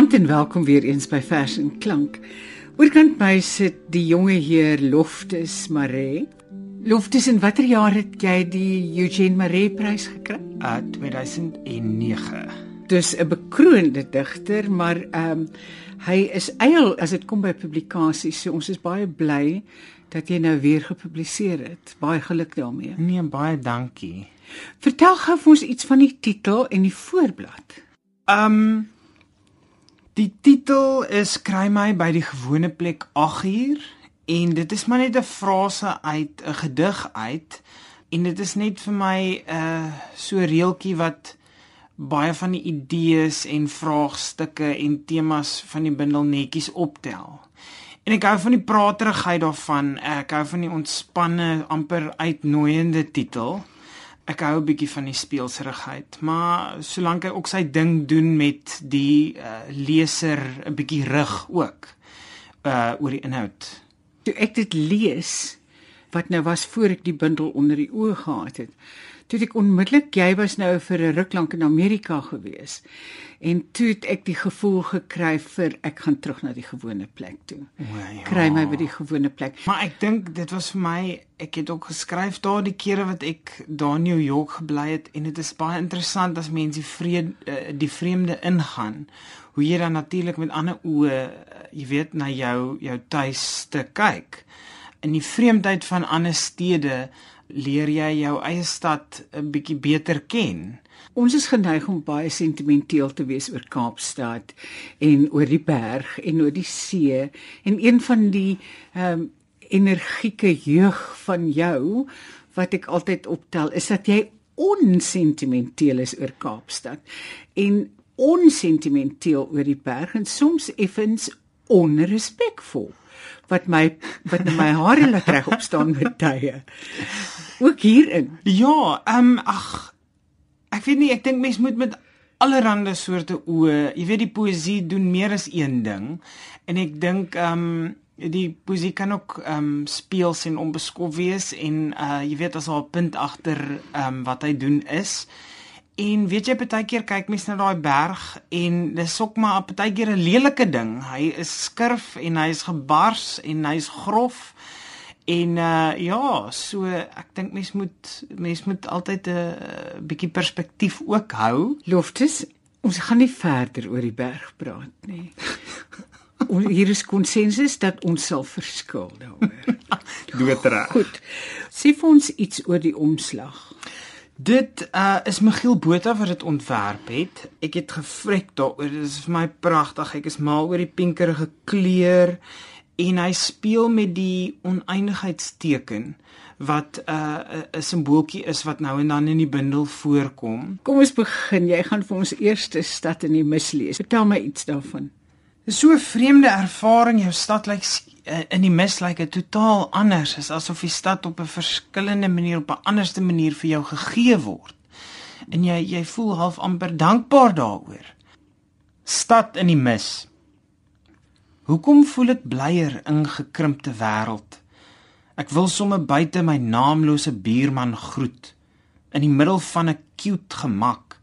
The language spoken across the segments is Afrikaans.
Goeienaand en welkom weer eens by Vers en Klank. Oorkant my sit die jonge heer Loftus Maree. Loftus, in watter jaar het jy die Eugene Maree prys gekry? Uh 2009. Dis 'n bekroonde digter, maar ehm um, hy is eil as dit kom by publikasies. So ons is baie bly dat jy nou weer gepubliseer het. Baie geluk daarmee. Nee, baie dankie. Vertel gou vir ons iets van die titel en die voorblad. Um die titel is kry my by die gewone plek 8 uur en dit is maar net 'n frase uit 'n gedig uit en dit is net vir my 'n uh, so reeltjie wat baie van die idees en vraagstukke en temas van die bundel netjies optel. En ek hou van die praterigheid daarvan. Ek hou van die ontspanne, amper uitnoeiende titel ek hou 'n bietjie van die speelserigheid, maar solank hy ook sy ding doen met die uh, leser 'n bietjie rig ook uh oor die inhoud. Toe ek dit lees wat nou was voor ek die bundel onder die oë gehad het, toe ek onmiddellik jy was nou vir 'n ruk lank in Amerika gewees en toe het ek die gevoel gekry vir ek gaan terug na die gewone plek toe. Ja. Kry my by die gewone plek. Maar ek dink dit was vir my ek het ook geskryf daar die kere wat ek daar in New York gebly het en dit is baie interessant as mense die vrede eh, die vreemde ingaan hoe jy dan natuurlik met ander oë eh, jy weet na jou jou tuiste kyk in die vreemdheid van ander stede leer jy jou eie stad 'n bietjie beter ken. Ons is geneig om baie sentimenteel te wees oor Kaapstad en oor die berg en oor die see en een van die ehm um, energieke jeug van jou wat ek altyd optel is dat jy onsentimenteel is oor Kaapstad en onsentimenteel oor die berg en soms effens onrespekvol wat my wat my hare laat reg opstaan met tye. Ook hierin. Ja, ehm um, ag ek weet nie, ek dink mens moet met allerlei soorte oë, jy weet die poësie doen meer as een ding en ek dink ehm um, die poesie kan ook ehm um, speels en onbeskof wees en uh jy weet as haar punt agter ehm um, wat hy doen is. En weet jy baie keer kyk mens na daai berg en dis ook maar baie keer 'n lelike ding. Hy is skurf en hy is gebars en hy's grof. En uh ja, so ek dink mens moet mens moet altyd 'n uh, bietjie perspektief ook hou. Loftus, ons gaan nie verder oor die berg praat nie. Ons hier is konsensus dat ons sal verskil daaroor. Doodreg. Goed. Sê vir ons iets oor die omslag. Dit uh, is Michiel Botha wat dit ontwerp het. Ek het gevrek daaroor. Dit is vir my pragtig. Ek is mal oor die pinkerige kleur en hy speel met die oneindigheidsteken wat 'n uh, 'n simbooltjie is wat nou en dan in die bundel voorkom. Kom ons begin. Jy gaan vir ons eerste stad in die mis lees. Vertel my iets daarvan. Dis so 'n vreemde ervaring. Jou stad lyk Eh, in die mis lyk dit totaal anders is asof die stad op 'n verskillende manier op 'n anderste manier vir jou gegee word. En jy jy voel half amper dankbaar daaroor. Stad in die mis. Hoekom voel ek blyer in gekrimpte wêreld? Ek wil sommer buite my naamlose buurman groet in die middel van 'n cute gemak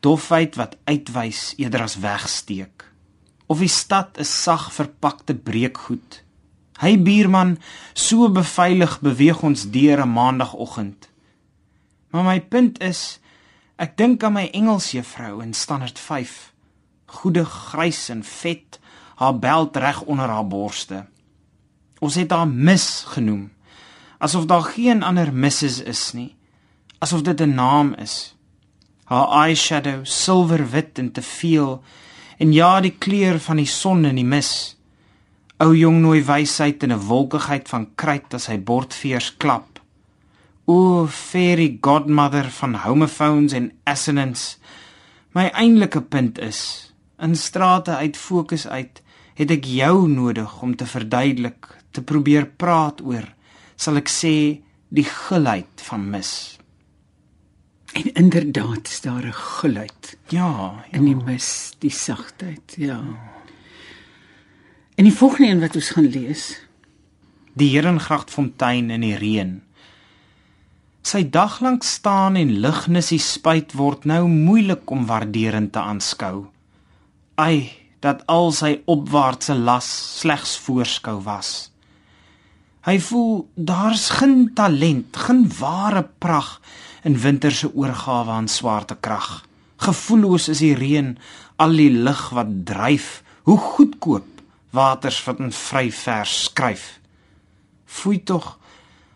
dofheid wat uitwys eerder as wegsteek of die stad is sag verpakte breekgoed. Hy buurman, so beveilig beweeg ons deur 'n maandagooggend. Maar my punt is, ek dink aan my Engels juffrou in standaard 5. Goeie grys en vet, haar beld reg onder haar borste. Ons het haar mis genoem, asof daar geen ander misses is nie, asof dit 'n naam is. Haar eyeshadow silverwit en te veel en ja die kleur van die son in die mis. Ou jong nooi wysheid in 'n wolkigheid van kruit as hy bordveers klap. O fairy godmother van homophones en assonance. My eintlike punt is in strate uit fokus uit het ek jou nodig om te verduidelik, te probeer praat oor sal ek sê die gulheid van mis. En inderdaad is daar 'n geluid. Ja, ja, in die mis, die sagtheid, ja. En die volgende een wat ons gaan lees, die Herengrachtfontein in die reën. Sy daglank staan en lignis die spyt word nou moeilik om waarderend te aanskou. Ai, dat al sy opwaartse las slegs voorskou was. Hy voel daar's geen talent, geen ware prag in winter se oorgawe aan swaartekrag. Gevoelloos is die reën, al die lig wat dryf, hoe goedkoop waters wat in vry vers skryf. Foei tog,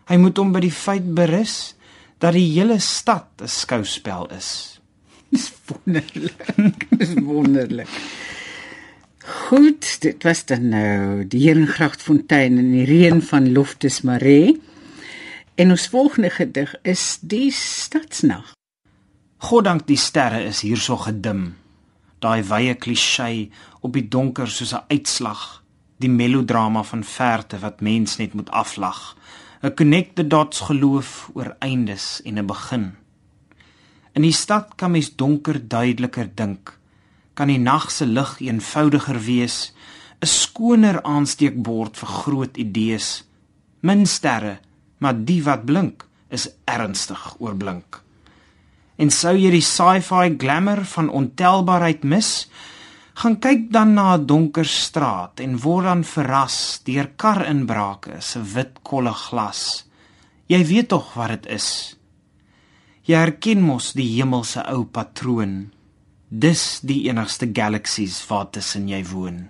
hy moet hom by die feit berus dat die hele stad 'n skouspel is. Dis wonderlik. Dis wonderlik. Goed, dit was dan nou die Heringgrachtfontein in die reën van Loftus Maree. En ons volgende gedig is die stadsnag. Goddank die sterre is hierso gedim. Daai wye klisee op die donker soos 'n uitslag, die melodrama van verte wat mens net moet aflag. 'n Connect the dots geloof oor eindes en 'n begin. In die stad kan mens donker duideliker dink. Kan die nag se lig eenvoudiger wees, 'n skoner aansteekbord vir groot idees. Min sterre, maar die wat blink is ernstig oorblink. En sou jy die sci-fi glamour van ontelbaarheid mis, gaan kyk dan na 'n donker straat en word dan verras deur karinbrake se wit kolle glas. Jy weet tog wat dit is. Jy herken mos die hemelse ou patroon. Dis die enigste galaksies wat tussen jy woon.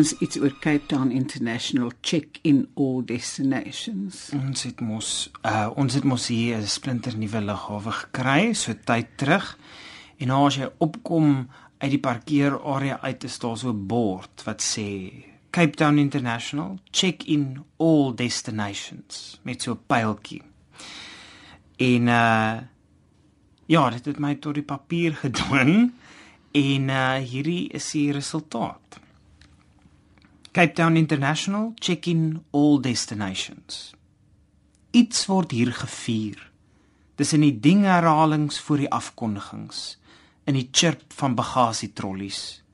Ons iets oor Cape Town International check in all destinations. Ons het mos uh ons het mos hier 'n splinter nuwe lughawe gekry so tyd terug. En nou as jy opkom uit die parkeerarea uit is daar so 'n bord wat sê Cape Town International check in all destinations met so 'n pyltjie. En uh ja, dit het my tot die papier gedwing en uh hierdie is die resultaat. Cape Town International check-in all destinations. Iets word hier gevier. Dis in die dingherhalings voor die afkondigings, in die chirp van bagasietrollies.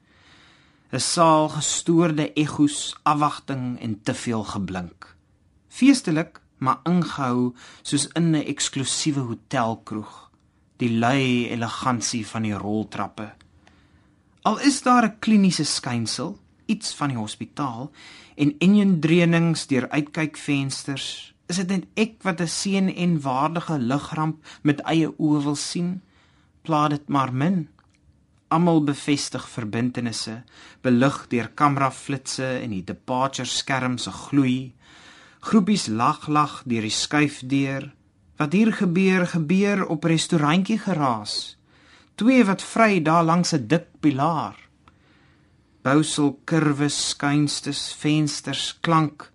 'n Saal gestoorde egos, afwagting en te veel geblink. Feestelik, maar ingehou soos in 'n eksklusiewe hotelkroeg. Die lui elegansie van die roltrappe. Al is daar 'n kliniese skynsel, iets van die hospitaal en enjendreunings deur uitkykvensters. Is dit net ek wat 'n seën en waardige ligramp met eie oë wil sien? Plaat dit maar min. Almal bevestig verbintenisse, belig deur kameraflitsse en die departure skerm se gloei. Groepies lag lag deur die skuifdeur. Wat hier gebeur, gebeur op restaurantjie geraas. twee wat vry daar langs 'n dik pilaar. Bousel kurwes, skuinstes, vensters, klank.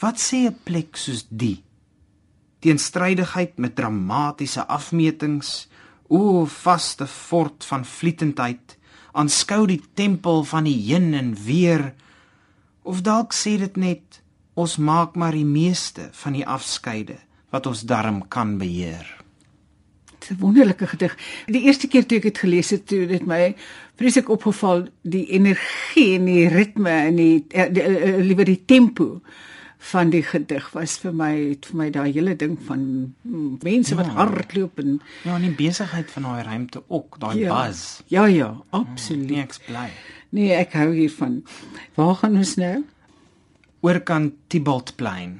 Wat sê 'n plek soos die? Teenstrydigheid met dramatiese afmetings, o vaste fort van vlietendheid, aanskou die tempel van die heen en weer. Of dalk sê dit net ons maak maar die meeste van die afskeide wat ons darm kan beheer. 'n wonderlike gedig. Die eerste keer toe ek dit gelees het, toe dit my vreeslik opgeval die energie en die ritme en die, die, die, die liewer die tempo van die gedig was vir my het vir my daai hele ding van mense ja. wat hardloop en ja, en die besigheid van daai ruimte ook, daai ja, buzz. Ja, ja, absoluut. Nee, ek bly. Nee, ek hou hiervan. Waar gaan ons nou? Oor kan Tibaltplein.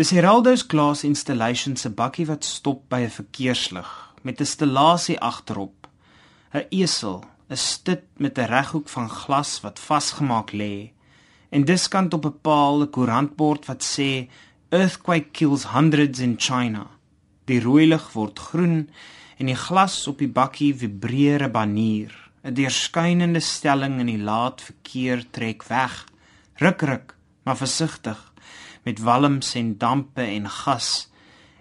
Dis Heraldo's Glass Installation se bakkie wat stop by 'n verkeerslig met 'n stellasie agterop. 'n Esel, 'n stit met 'n reghoek van glas wat vasgemaak lê. En diskant op 'n paal 'n koerantbord wat sê Earthquake kills hundreds in China. Die rooi lig word groen en die glas op die bakkie vibreer 'n banier. 'n Deurskynende stelling in die laat verkeer trek weg. Ruk ruk, maar versigtig met walms en dampe en gas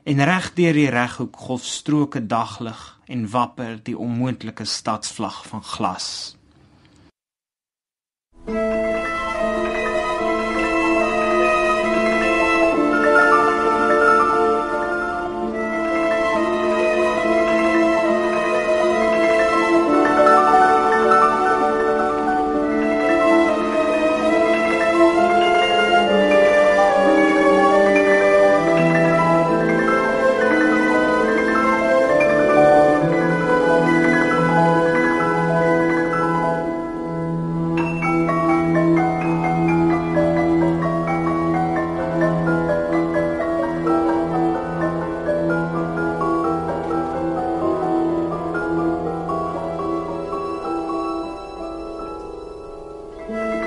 en reg deur die reghoek golfstroke daglig en wapper die onmoontlike stadsvlag van glas. Stad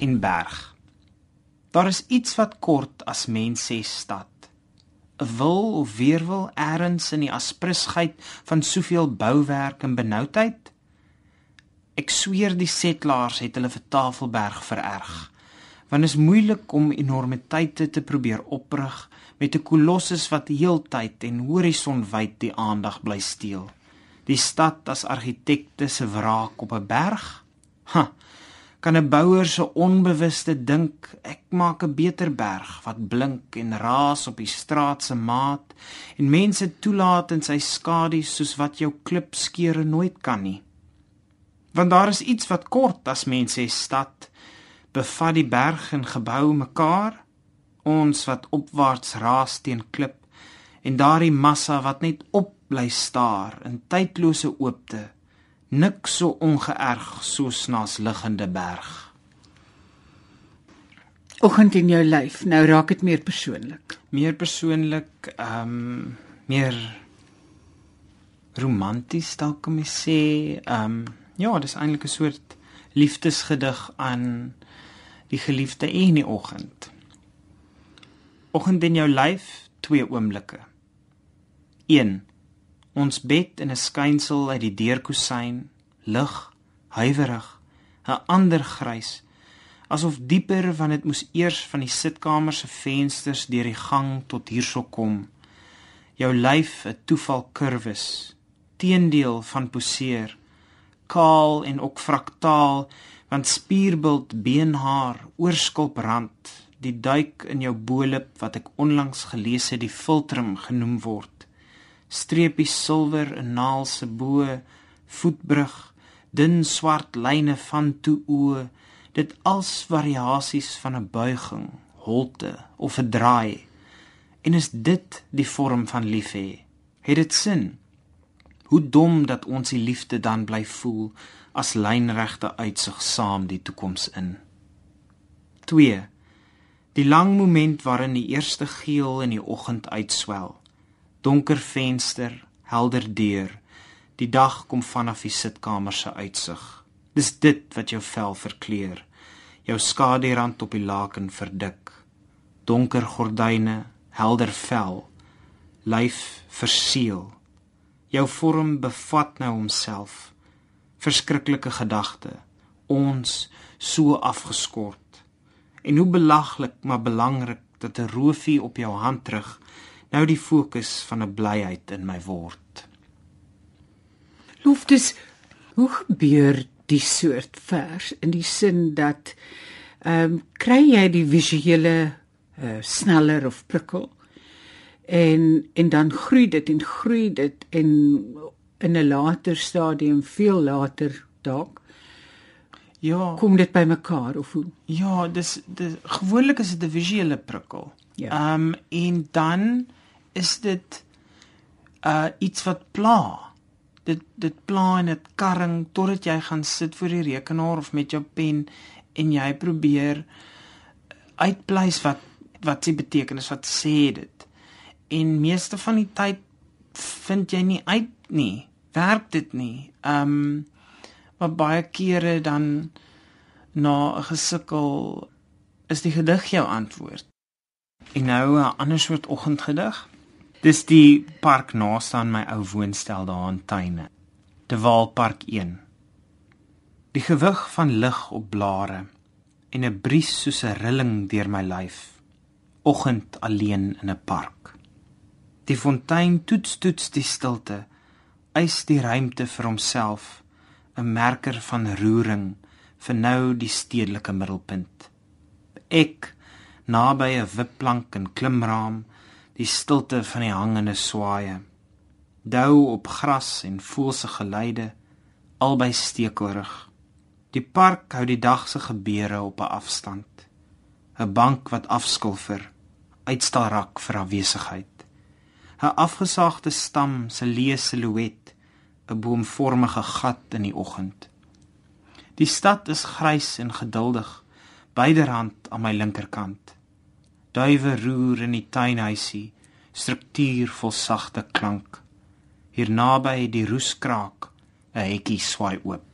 en berg. Daar is iets wat kort as mens sê stad. 'n Wil of weerwil eers in die asprisheid van soveel bouwerk en benoudheid. Ek sweer die setlaars het hulle vir Tafelberg vererg. Want is moeilik om enormiteite te probeer oprig met 'n kolossus wat heeltyd en horisonwyd die aandag bly steel. Die stad as argitekte se wraak op 'n berg. Ha, kan 'n bouer se onbewuste dink ek maak 'n beter berg wat blink en raas op die straat se maat en mense toelaat in sy skadu soos wat jou klipskeure nooit kan nie. Want daar is iets wat kort as mense stad bevat die berg en gebou mekaar ons wat opwaarts raas teen klip en daardie massa wat net op bly staar in tydlose oopte Niks so ongeërg soos naas liggende berg. Oggend in jou lyf. Nou raak dit meer persoonlik. Meer persoonlik, ehm um, meer romanties dalk kan mens sê. Ehm um, ja, dis eintlik 'n soort liefdesgedig aan die geliefde en die oggend. Oggend in jou lyf, twee oomblikke. 1 Ons bed in 'n skynsel uit die deurkusyn, lig, huiwerig, 'n ander grys, asof dieper van dit moes eers van die sitkamer se vensters deur die gang tot hierso kom. Jou lyf 'n toeval kurwes, teendeel van poseer, kaal en ook fraktaal, want spierbult beenhaar, oorskulprand, die duik in jou bolip wat ek onlangs gelees het die filtrum genoem word streepies silwer in naal se bo voetbrug dun swart lyne van toe o dit als variasies van 'n buiging holte of 'n draai. En is dit die vorm van lief hê het dit sin? Hoe dom dat ons die liefde dan bly voel as lynregte uitsig saam die toekoms in. 2 die lang moment waarin die eerste geel in die oggend uitswel donker venster, helder deur. Die dag kom vanaf die sitkamer se uitsig. Dis dit wat jou vel verkleur. Jou skaduerand op die laken verdik. Donker gordyne, helder vel, lyf verseël. Jou vorm bevat nou homself. Verskriklike gedagte. Ons so afgeskort. En hoe belaglik maar belangrik dat 'n roofie op jou hand terug nou die fokus van 'n blyheid in my word. Loftes, hoe gebeur die soort vers in die sin dat ehm um, kry jy die visuele uh, sneller of prikkel? En en dan groei dit en groei dit en in 'n later stadium veel later dalk ja. kom dit by mekaar of hoe? Ja dis dis gewoonlik is dit 'n visuele prikkel. Ja. Ehm um, en dan is dit uh iets wat pla. Dit dit pla en dit karring totdat jy gaan sit voor die rekenaar of met jou pen en jy probeer uitpleis wat wat dit beteken, wat sê dit. En meeste van die tyd vind jy nie uit nie. Werk dit nie. Um maar baie kere dan na 'n gesukkel is die gedig jou antwoord. En nou 'n ander soort oggendgedig. Dis die park naaste aan my ou woonstel daar in Tuine. De Waalpark 1. Die gewig van lig op blare en 'n bries soos 'n rilling deur my lyf. Oggend alleen in 'n park. Die fontein toets toets die stilte, eis die ruimte vir homself, 'n merker van roering vir nou die stedelike middelpunt. Ek naby 'n wipplank en klimraam die stilte van die hangende swaaye dou op gras en voelse geleide albei stekelrig die park hou die dag se gebeure op 'n afstand. 'n bank wat afskilfer uitstal rak vir afwesigheid. 'n afgesaagde stam se leë silhouet 'n boomvormige gat in die oggend. Die stad is grys en geduldig byderhand aan my linkerkant duwe roer in die tuinhuisie, struktuur vol sagte klank. Hier naby die roeskraak, 'n hekkie swaai oop.